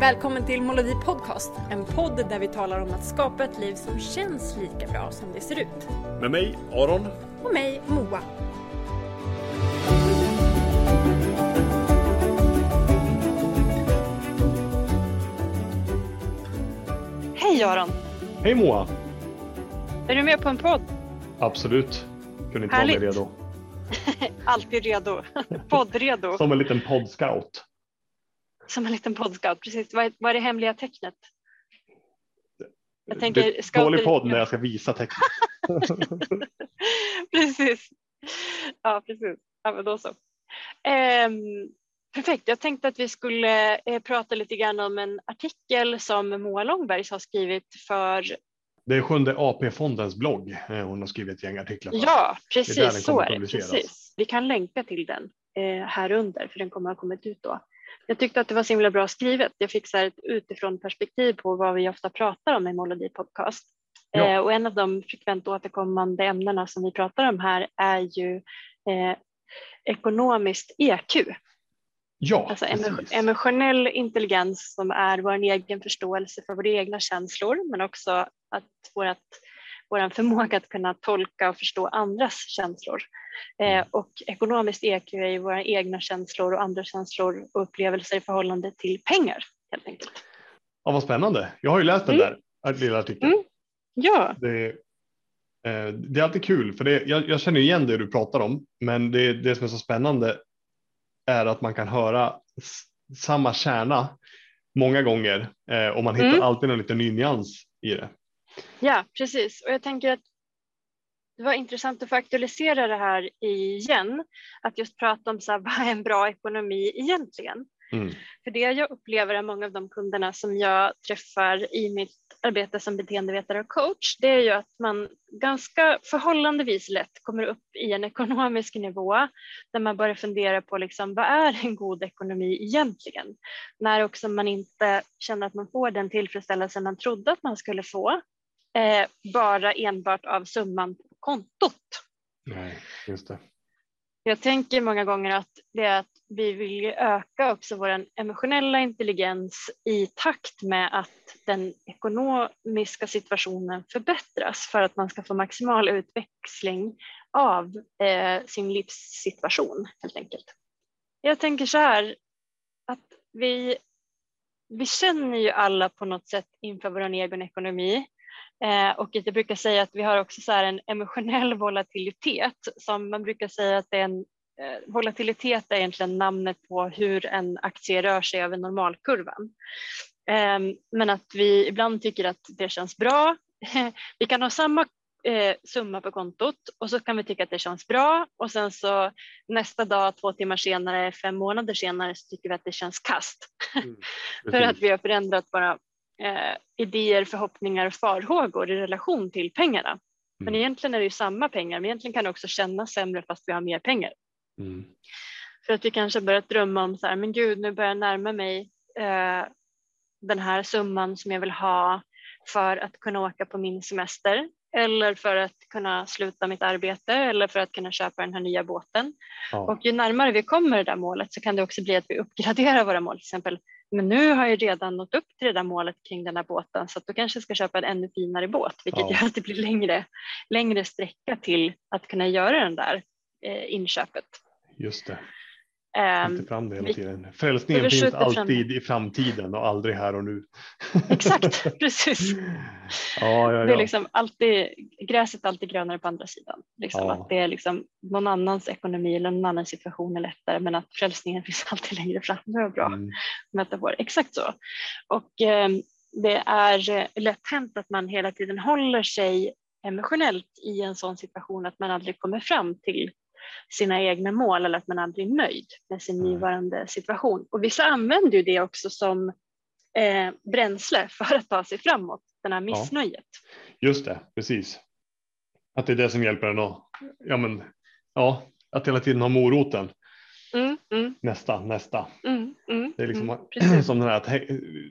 Välkommen till Molodi Podcast, en podd där vi talar om att skapa ett liv som känns lika bra som det ser ut. Med mig, Aron. Och mig, Moa. Hej Aron! Hej Moa! Är du med på en podd? Absolut. Kunde inte vara mer Härligt. redo. Alltid redo. Poddredo. Som en liten poddscout. Som en liten poddscout. Precis. Vad är, vad är det hemliga tecknet? Jag Det tänker en scouter- dålig podd när jag ska visa tecknet. precis. Ja, precis. Ja, men då så. Ehm, perfekt. Jag tänkte att vi skulle eh, prata lite grann om en artikel som Moa Långbergs har skrivit för, Det är sjunde AP-fondens blogg. Eh, Hon har skrivit ett gäng artiklar. för. ja Det är precis så är det. Precis. Vi kan länka till den eh, här under för den kommer ha kommit ut då. Jag tyckte att det var så himla bra skrivet. Jag fick så ett utifrån perspektiv på vad vi ofta pratar om i Molodi podcast. Ja. Eh, och en av de frekvent återkommande ämnena som vi pratar om här är ju eh, ekonomiskt EQ, Ja, alltså emotionell intelligens som är vår egen förståelse för våra egna känslor, men också att vårat, vår förmåga att kunna tolka och förstå andras känslor. Mm. Eh, och ekonomiskt EQ är ju våra egna känslor och andra känslor och upplevelser i förhållande till pengar helt enkelt. Ja, vad spännande. Jag har ju läst den Mm. där lilla artikeln. Mm. Ja, Det, eh, det är alltid kul för det, jag, jag känner igen det du pratar om. Men det, det som är så spännande är att man kan höra samma kärna många gånger eh, och man hittar Mm. alltid en liten ny nyans i det. Ja, precis. Och jag tänker att det var intressant att få aktualisera det här igen. Att just prata om så här, vad är en bra ekonomi egentligen? Mm. För det jag upplever av många av de kunderna som jag träffar i mitt arbete som beteendevetare och coach, det är ju att man ganska förhållandevis lätt kommer upp i en ekonomisk nivå där man börjar fundera på liksom, vad är en god ekonomi egentligen? När också man inte känner att man får den tillfredsställelse man trodde att man skulle få, eh, bara enbart av summan på kontot. Nej, just det. Jag tänker många gånger att det är att vi vill ju öka också vår emotionella intelligens i takt med att den ekonomiska situationen förbättras för att man ska få maximal utväxling av eh, sin livssituation helt enkelt. Jag tänker så här att vi, vi känner ju alla på något sätt inför vår egen ekonomi Eh, och jag brukar säga att vi har också så här en emotionell volatilitet som man brukar säga att det är en eh, volatilitet är egentligen namnet på hur en aktie rör sig över normalkurvan. Eh, men att vi ibland tycker att det känns bra. vi kan ha samma eh, summa på kontot och så kan vi tycka att det känns bra och sen så nästa dag, två timmar senare, fem månader senare så tycker vi att det känns kast. För att vi har förändrat våra eh, idéer, förhoppningar och farhågor i relation till pengarna. Men Mm. egentligen är det ju samma pengar, men egentligen kan det också kännas sämre fast vi har mer pengar. Mm. För att vi kanske börjat drömma om så här, men gud, nu börjar jag närma mig eh, den här summan som jag vill ha för att kunna åka på min semester eller för att kunna sluta mitt arbete eller för att kunna köpa den här nya båten. Ja. Och ju närmare vi kommer det där målet så kan det också bli att vi uppgraderar våra mål. Till exempel, men nu har jag redan nått upp till det där målet kring den här båten så att då kanske jag ska köpa en ännu finare båt, vilket Ja. gör att det blir längre, längre sträcka till att kunna göra den där eh, inköpet. Just det. Ehm, fram det hela tiden. Frälsningen finns skjuter fram alltid i framtiden och aldrig här och nu. Exakt, precis. Ja, ja, Det är ja. liksom alltid, gräset är alltid grönare på andra sidan. Liksom Ja. Att det är liksom någon annans ekonomi eller någon annan situation är lättare men att frälsningen finns alltid längre fram. Det var bra Mm. metafor. Exakt så. Och eh, det är eh, lätt hänt att man hela tiden håller sig emotionellt i en sån situation att man aldrig kommer fram till sina egna mål eller att man aldrig är nöjd med sin Nej. nuvarande situation. Och vissa använder ju det också som eh, bränsle för att ta sig framåt, den här missnöjet. Just det, precis. Att det är det som hjälper en att, ja men, ja, att hela tiden ha moroten. Mm, mm, Nästa, nästa. mm, mm, Det är liksom mm, som den här,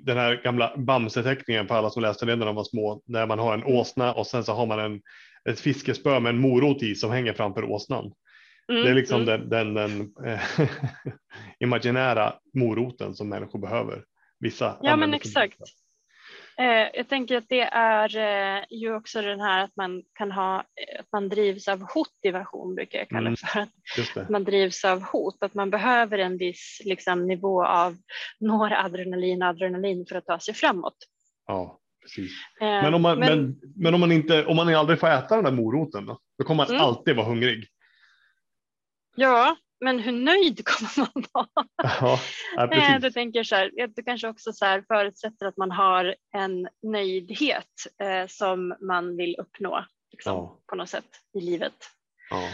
den här gamla Bamse-teckningen på alla som läste den när de var små. Där man har en åsna och sen så har man en, ett fiskespö med en morot i som hänger framför åsnan. Mm, Det är liksom mm. den, den, den eh, imaginära moroten som människor behöver Vissa Ja men för exakt. Eh, jag tänker att det är eh, ju också den här att man kan ha, att man drivs av hotivation brukar jag kalla Mm. det för. Att Just det. man drivs av hot, att man behöver en viss liksom, nivå av noradrenalin och adrenalin för att ta sig framåt. Ja, precis. Eh, Men om man, men, men, om man inte, om man aldrig får äta den där moroten då, då kommer man Mm. alltid vara hungrig. Ja, men hur nöjd kommer man vara? Ja, ja Eh. Du tänker så här, du kanske också så här förutsätter att man har en nöjdhet eh, som man vill uppnå liksom, Ja. på något sätt i livet. Ja.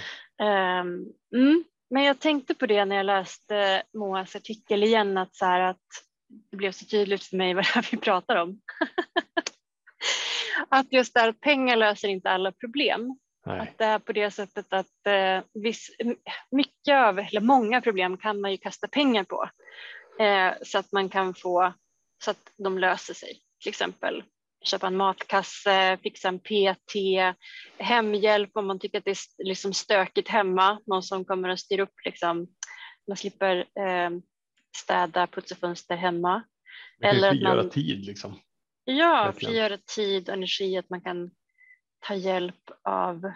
Ehm, mm. Men jag tänkte på det när jag läste Moas artikel igen, att, så här att det blev så tydligt för mig vad det är vi pratar om. att just det här att pengar löser inte alla problem. Nej. Att det är på det sättet att eh, viss, mycket av, eller många problem kan man ju kasta pengar på. Eh, så att man kan få, så att de löser sig. Till exempel köpa en matkasse, fixa en PT, hemhjälp om man tycker att det är liksom stökigt hemma. Någon som kommer och styr upp, liksom, man slipper eh, städa, putsa fönster hemma. Det kan Eller frigöra man- tid liksom. Ja, Verkligen. frigöra tid och energi, att man kan ta hjälp av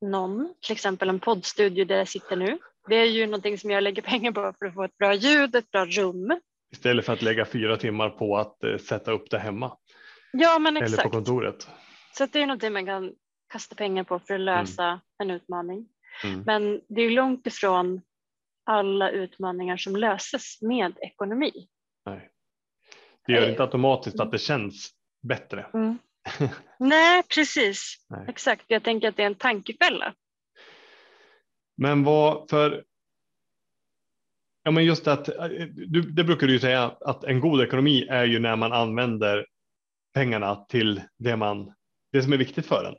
någon, till exempel en poddstudio där jag sitter nu. Det är ju någonting som jag lägger pengar på för att få ett bra ljud, ett bra rum. Istället för att lägga fyra timmar på att eh, sätta upp det hemma Ja, men eller på exakt. kontoret. Så det är någonting man kan kasta pengar på för att lösa en utmaning. Mm. Men det är långt ifrån alla utmaningar som löses med ekonomi. Nej. Det gör Eh, inte automatiskt att det känns bättre. Nej, precis. Nej. Exakt. Jag tänker att det är en tankefälla. Men vad för. Ja, men just att eh, du, det brukar du ju säga att en god ekonomi är ju när man använder pengarna till det man det som är viktigt för en.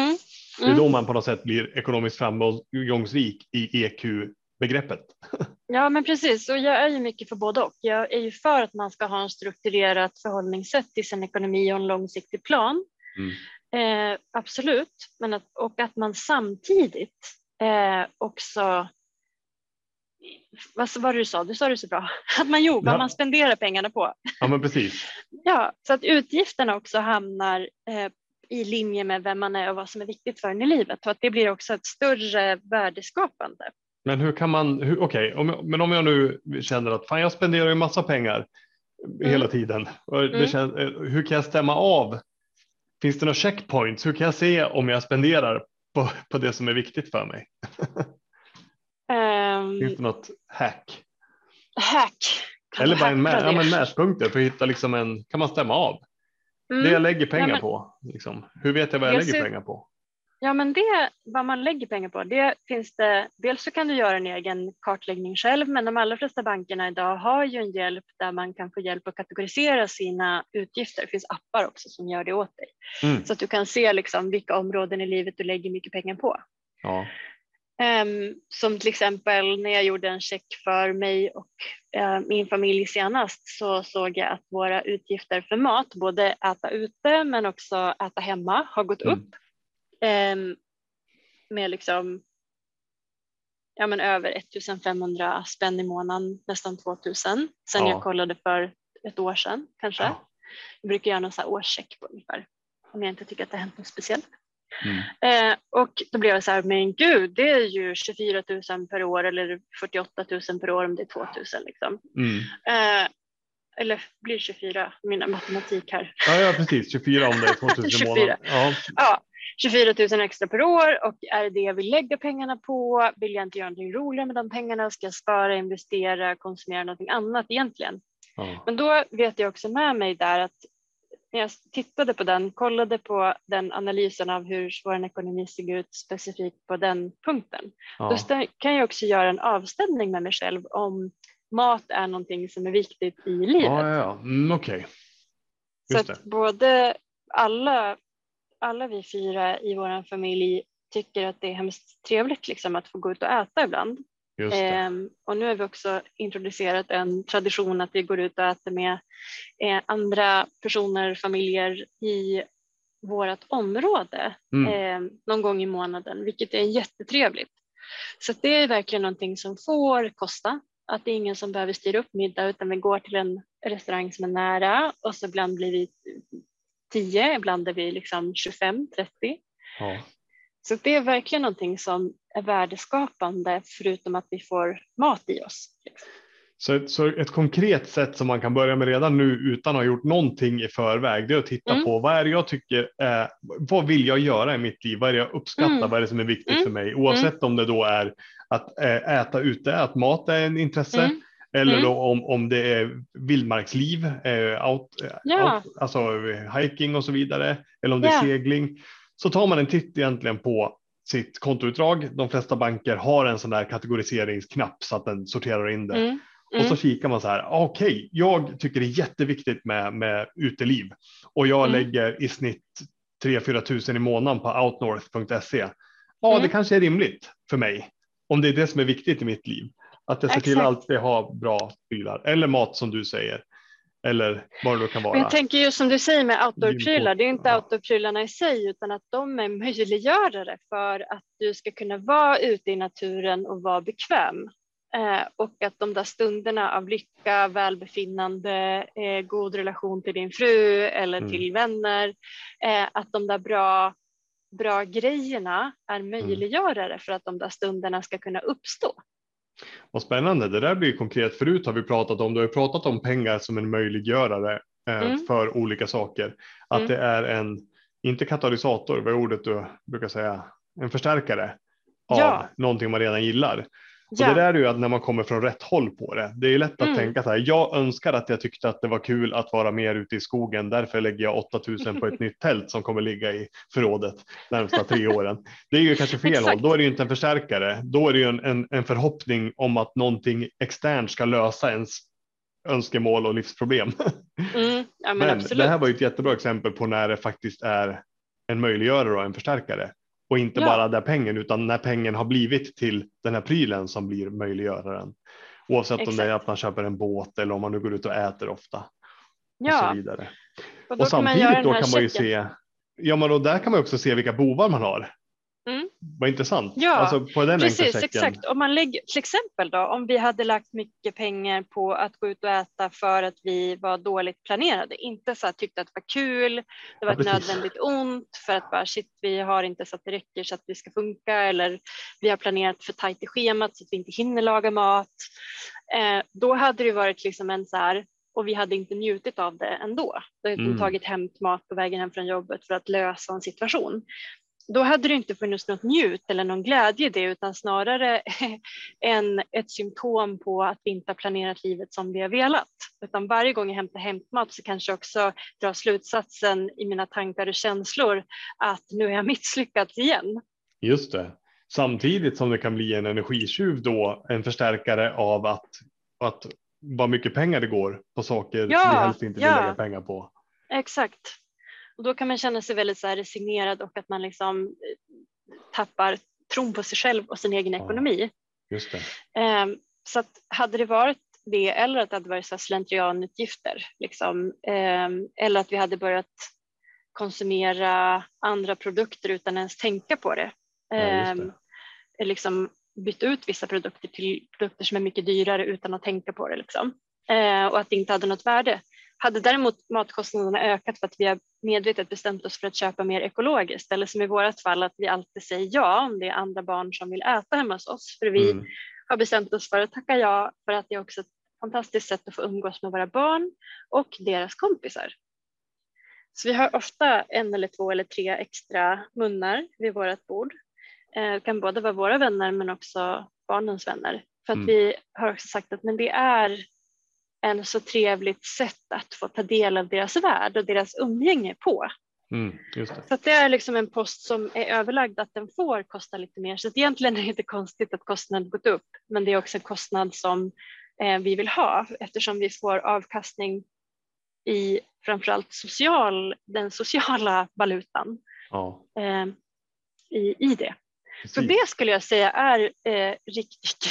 Mm. Det är då man på något sätt blir ekonomiskt framgångsrik i EQ begreppet. Ja, men precis. Och jag är ju mycket för både och. Jag är ju för att man ska ha en strukturerat förhållningssätt till sin ekonomi och en långsiktig plan. Mm. Eh, absolut, men att, och att man samtidigt eh, också vad var det du sa? Du sa det så bra. Att man jo, vad Ja. man spenderar pengarna på. Ja, men precis. Ja, så att utgifterna också hamnar eh, i linje med vem man är och vad som är viktigt för en i livet och att det blir också ett större värdeskapande. Men hur kan man? Okej, om jag- men om jag nu känner att fan, jag spenderar ju massa pengar hela tiden. Mm. känns, hur kan jag stämma av? Finns det några checkpoints? Hur kan jag se om jag spenderar på, på det som är viktigt för mig? Ehm, Finns det något hack? hack. Kan Eller bara en, mä, ja, men mätpunkter för att hitta liksom en, kan man stämma av? Mm. Det jag lägger pengar men- på, liksom. hur vet jag vad jag, Jag lägger ser- pengar på? Ja, men det vad man lägger pengar på, det finns det. Dels så kan du göra en egen kartläggning själv, men de allra flesta bankerna idag har ju en hjälp där man kan få hjälp att kategorisera sina utgifter. Det finns appar också som gör det åt dig Mm. så att du kan se liksom vilka områden i livet du lägger mycket pengar på. Ja. Ehm, som till exempel när jag gjorde en check för mig och eh, min familj senast så såg jag att våra utgifter för mat, både äta ute men också äta hemma, har gått Mm. upp ehm, med liksom ja, men över 1500 spänn i månaden, nästan 2000 sen Ja. jag kollade för ett år sedan kanske. Ja. Jag brukar göra någon så här årscheck på ungefär om jag inte tycker att det har hänt något speciellt. Mm. Eh, och då blev jag så här, men gud, det är ju 24 000 per år eller 48 000 per år om det är 2 000 liksom. Mm. Eh, eller blir 24, mina matematik här. Ja, ja, precis. 24 om det är 2000 i 24. månaden. Ja. Ja, 24 000 extra per år och är det det jag vill lägga pengarna på? Vill jag inte göra någonting roligare med de pengarna? Ska jag spara, investera, konsumera någonting annat egentligen? Ja. Men då vet jag också med mig där att när jag tittade på den, kollade på den analysen av hur vår ekonomi såg ut specifikt på den punkten. Då Ja. stä- kan jag också göra en avstämning med mig själv om mat är någonting som är viktigt i livet. Ja, ja, ja. Mm, Okej. Så att både alla, alla vi fyra i vår familj tycker att det är hemskt trevligt liksom, att få gå ut och äta ibland. Ehm, och nu har vi också introducerat en tradition att vi går ut och äter med eh, andra personer, familjer i vårt område Mm. eh, någon gång i månaden, vilket är jättetrevligt. Så det är verkligen någonting som får kosta. Att det är ingen som behöver styra upp middag utan vi går till en, restaurang som är nära och så ibland blir vi 10, ibland är vi liksom 25, 30. Ja. Så det är verkligen någonting som är värdeskapande förutom att vi får mat i oss. Så ett, så ett konkret sätt som man kan börja med redan nu utan att ha gjort någonting i förväg, det är att titta Mm. på vad är det jag tycker, eh, vad vill jag göra i mitt liv? Vad är det jag uppskattar? Mm. Vad är det som är viktigt Mm. för mig? Oavsett om det då är att eh, äta ute, att mat är en intresse, Mm. Eller Mm. då om, om det är vildmarksliv, eh, out, eh, Ja. out, alltså eh, hiking och så vidare, eller om det är Ja. segling. Så tar man en titt egentligen på sitt kontoutdrag. De flesta banker har en sån där kategoriseringsknapp så att den sorterar in det. Mm. Och så Mm. kikar man så här, okej, jag tycker det är jätteviktigt med, med uteliv och jag Mm. lägger i snitt 3-4 tusen i månaden på outnorth.se. Ja, det Mm. kanske är rimligt för mig om det är det som är viktigt i mitt liv. Att jag ser till att Exakt. alltid ha bra prylar eller mat som du säger. Eller vad det då kan Men vara. jag tänker just som du säger med outdoor-prylar, det är inte Ja. outdoor-prylarna i sig utan att de är möjliggörare för att du ska kunna vara ute i naturen och vara bekväm. Eh, och att de där stunderna av lycka, välbefinnande, eh, god relation till din fru eller Mm. till vänner, eh, att de där bra, bra grejerna är Mm. möjliggörare för att de där stunderna ska kunna uppstå. Vad spännande, det där blir konkret. Förut har vi pratat om, du har pratat om pengar som en möjliggörare eh, Mm. för olika saker. Att Mm. det är en, inte katalysator, vad är ordet du brukar säga, en förstärkare av Ja. någonting man redan gillar. Och Ja. det där är ju att när man kommer från rätt håll på det. Det är ju lätt att Mm. tänka så här. Jag önskar att jag tyckte att det var kul att vara mer ute i skogen. Därför lägger jag 8000 på ett nytt tält som kommer ligga i förrådet närmsta tre åren. Det är ju kanske fel Exakt. håll. Då är det ju inte en förstärkare. Då är det ju en, en, en förhoppning om att någonting externt ska lösa ens önskemål och livsproblem. Mm, ja, men, Men det här var ju ett jättebra exempel på när det faktiskt är en möjliggörare och en förstärkare. Och inte Ja. bara där pengen utan när pengen har blivit till den här prylen som blir möjliggöraren. Oavsett om det är Exakt. att man köper en båt eller om man nu går ut och äter ofta. Och så ja, vidare. och Och kan samtidigt den då kan man ju se, ja men då där kan man också se vilka bovar man har. Vad intressant. Ja, alltså på den Precis, exakt. Om man lägger, till exempel då, om vi hade lagt mycket pengar på att gå ut och äta för att vi var dåligt planerade, inte så att tyckte att det var kul, det var Ja, ett nödvändigt ont för att bara shit, vi har inte så att det räcker så att vi ska funka eller vi har planerat för tajt i schemat så att vi inte hinner laga mat. Eh, då hade det varit liksom en så här, och vi hade inte njutit av det ändå. Då hade Mm. tagit hem mat på vägen hem från jobbet för att lösa en situation då hade det inte funnits något njut eller någon glädje i det utan snarare en, ett symptom på att vi inte har planerat livet som vi har velat. Utan varje gång jag hämtar hämtmat så kanske jag också drar slutsatsen i mina tankar och känslor att nu har jag misslyckats igen. Just det. Samtidigt som det kan bli en energitjuv då, en förstärkare av att, att vad mycket pengar det går på saker Ja, vi helst inte vill ja. lägga pengar på. Exakt. Och då kan man känna sig väldigt så resignerad och att man liksom eh, tappar tron på sig själv och sin egen Ja. ekonomi. Just det. Ehm, Så att hade det varit det eller att det hade varit så slentrianutgifter liksom, ehm, eller att vi hade börjat konsumera andra produkter utan ens tänka på det. Ja, Ehm, liksom bytt ut vissa produkter till produkter som är mycket dyrare utan att tänka på det liksom. Och att det inte hade något värde. Hade däremot matkostnaderna ökat för att vi har medvetet bestämt oss för att köpa mer ekologiskt eller som i vårt fall att vi alltid säger ja om det är andra barn som vill äta hemma hos oss för vi Mm. har bestämt oss för att tacka ja för att det är också ett fantastiskt sätt att få umgås med våra barn och deras kompisar. Så vi har ofta en eller två eller tre extra munnar vid vårt bord. Eh, Det kan både vara våra vänner men också barnens vänner. För att Mm. vi har också sagt att men det är en så trevligt sätt att få ta del av deras värld och deras umgänge på. Mm. Det. Så det är liksom en post som är överlagd att den får kosta lite mer. Så egentligen är det inte konstigt att kostnaden gått upp, men det är också en kostnad som eh, vi vill ha eftersom vi får avkastning i framförallt social, den sociala valutan Ja, eh, i, i det. Så precis. det skulle jag säga är eh, riktig,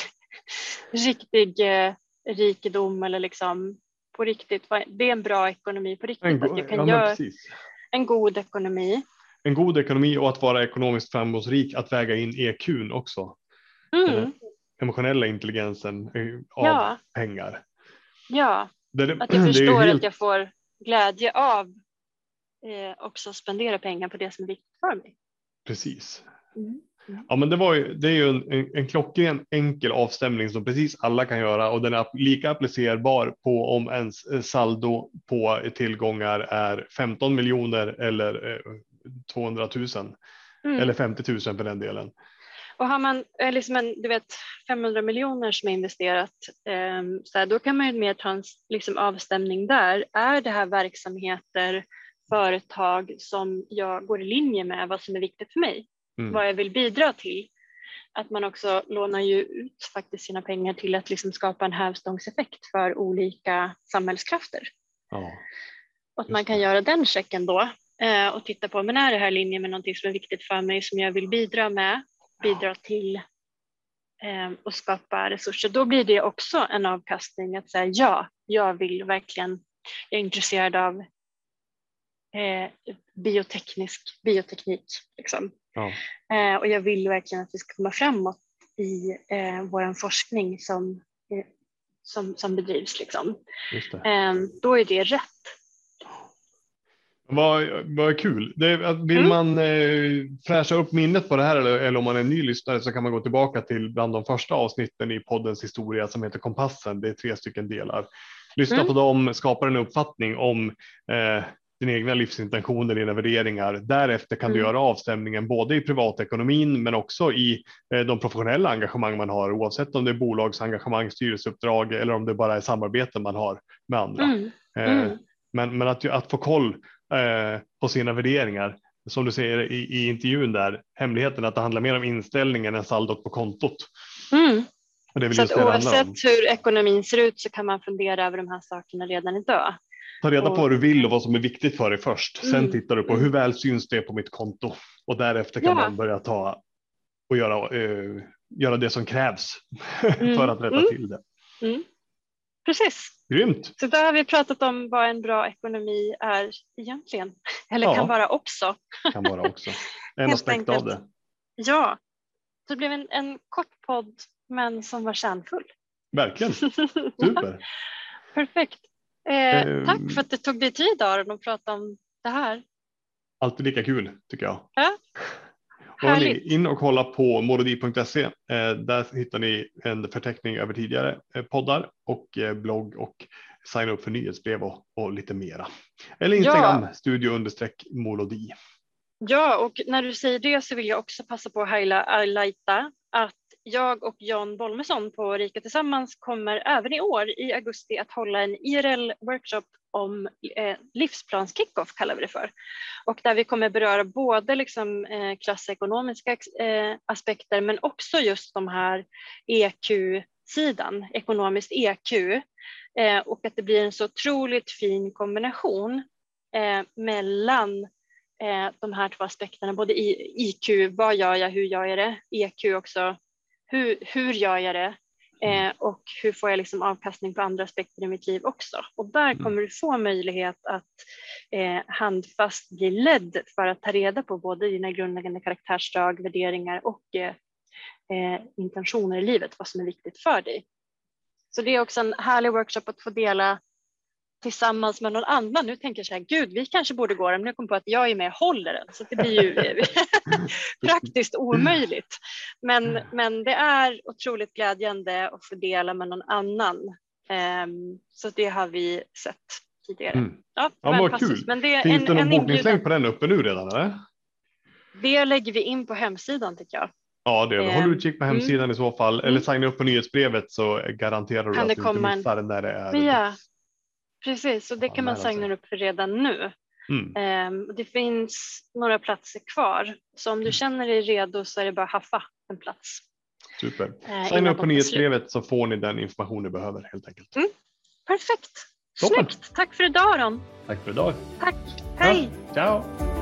riktig eh, rikedom eller liksom på riktigt. Det är en bra ekonomi på riktigt. En, att jag kan ja, göra precis. en god ekonomi. en god ekonomi och att vara ekonomiskt framgångsrik, att väga in EQn också. Mm. Emotionella intelligensen eh, av Ja. pengar. Ja, Det, att jag förstår helt... att jag får glädje av eh, också spendera pengar på det som är viktigt för mig. Precis. Mm. Mm. Ja, men det, var ju, det är ju en, en klockren enkel avstämning som precis alla kan göra och den är lika applicerbar på om ens eh, saldo på tillgångar är 15 miljoner eller 200 000 mm. eller 50 000 för den delen. Och har man eh, liksom en, du vet, 500 miljoner som är investerat, eh, så här, då kan man ju mer ta en liksom, avstämning där. Är det här verksamheter, företag som jag går i linje med vad som är viktigt för mig? Mm. Vad jag vill bidra till? Att man också lånar ju ut faktiskt sina pengar till att liksom skapa en hävstångseffekt för olika samhällskrafter. Ja, och att man kan göra den checken då eh, och titta på, men är det här i linje med någonting som är viktigt för mig som jag vill bidra med? bidra till eh, och skapa resurser, då blir det också en avkastning att säga ja, jag vill verkligen, jag är intresserad av eh, bioteknisk, bioteknik. Liksom. Ja. Eh, och jag vill verkligen att vi ska komma framåt i eh, vår forskning som, eh, som, som bedrivs. Liksom. Eh, då är det rätt. Vad, vad kul. Det, vill mm. man eh, fräscha upp minnet på det här eller, eller om man är ny lyssnare så kan man gå tillbaka till bland de första avsnitten i poddens historia som heter Kompassen. Det är tre stycken delar. Lyssna mm. på dem, skapa en uppfattning om eh, din egna livsintentioner, dina värderingar. Därefter kan mm. du göra avstämningen både i privatekonomin men också i eh, de professionella engagemang man har oavsett om det är bolagsengagemang, styrelseuppdrag eller om det bara är samarbete man har med andra. Mm. Eh, mm. men, men att, att få koll eh, på sina värderingar. Som du säger i, i intervjun där, hemligheten att det handlar mer om inställningen än saldot på kontot. Mm. så oavsett hur ekonomin ser ut så kan man fundera över de här sakerna redan idag. Ta reda på vad du vill och vad som är viktigt för dig först. Sen mm. tittar du på hur väl syns det på mitt konto och därefter kan ja. man börja ta och göra, uh, göra det som krävs mm. för att rätta mm. till det. Mm. Precis. Grymt. Så där har vi pratat om vad en bra ekonomi är egentligen. Eller ja, kan vara också. Kan vara också. En aspekt av det. Ja, det blev en, en kort podd men som var kärnfull. Verkligen. Super. Perfekt. Eh, um, tack för att det tog dig tid Aron att prata om det här. Alltid lika kul tycker jag. Ja. Hörni, in och kolla på morodi.se. Eh, där hittar ni en förteckning över tidigare eh, poddar och eh, blogg och signa upp för nyhetsbrev och, och lite mera. Eller Instagram, ja. studio understreck molodi. Ja, och när du säger det så vill jag också passa på att highlighta att jag och Jan Bolmesson på Rika Tillsammans kommer även i år i augusti att hålla en IRL-workshop om eh, livsplanskickoff kallar vi det för. Och där vi kommer beröra både liksom, eh, klassekonomiska eh, aspekter men också just de här EQ-sidan, ekonomiskt EQ. Eh, och att det blir en så otroligt fin kombination eh, mellan eh, de här två aspekterna, både IQ, vad gör jag, hur gör jag det, EQ också, hur, hur gör jag det mm. eh, och hur får jag liksom avkastning på andra aspekter i mitt liv också. Och där mm. kommer du få möjlighet att eh, handfast bli ledd för att ta reda på både dina grundläggande karaktärsdrag, värderingar och eh, eh, intentioner i livet, vad som är viktigt för dig. Så det är också en härlig workshop att få dela tillsammans med någon annan. Nu tänker jag så här, gud, vi kanske borde gå den, men jag kom på att jag är med och håller den, så det blir ju praktiskt omöjligt. Men, men det är otroligt glädjande att få dela med någon annan. Um, så det har vi sett tidigare. Mm. Ja, ja vad kul. Men det är Finns en, det någon bokningslänk på den uppe nu redan? Eller? Det lägger vi in på hemsidan tycker jag. Ja, det gör vi. Håll ehm, utkik på hemsidan mm. i så fall. Eller mm. signa upp på nyhetsbrevet så garanterar du att du inte missar en... när det är. Ja, Precis, och det kan man signa upp för redan nu. Mm. Um, det finns några platser kvar, så om du mm. känner dig redo så är det bara att haffa en plats. Super. Uh, Signa upp på nyhetsbrevet så får ni den information ni behöver helt enkelt. Mm. Perfekt. Toppen. Snyggt. Tack för idag Aron. Tack för idag. Tack. Hej. Ja. Ciao.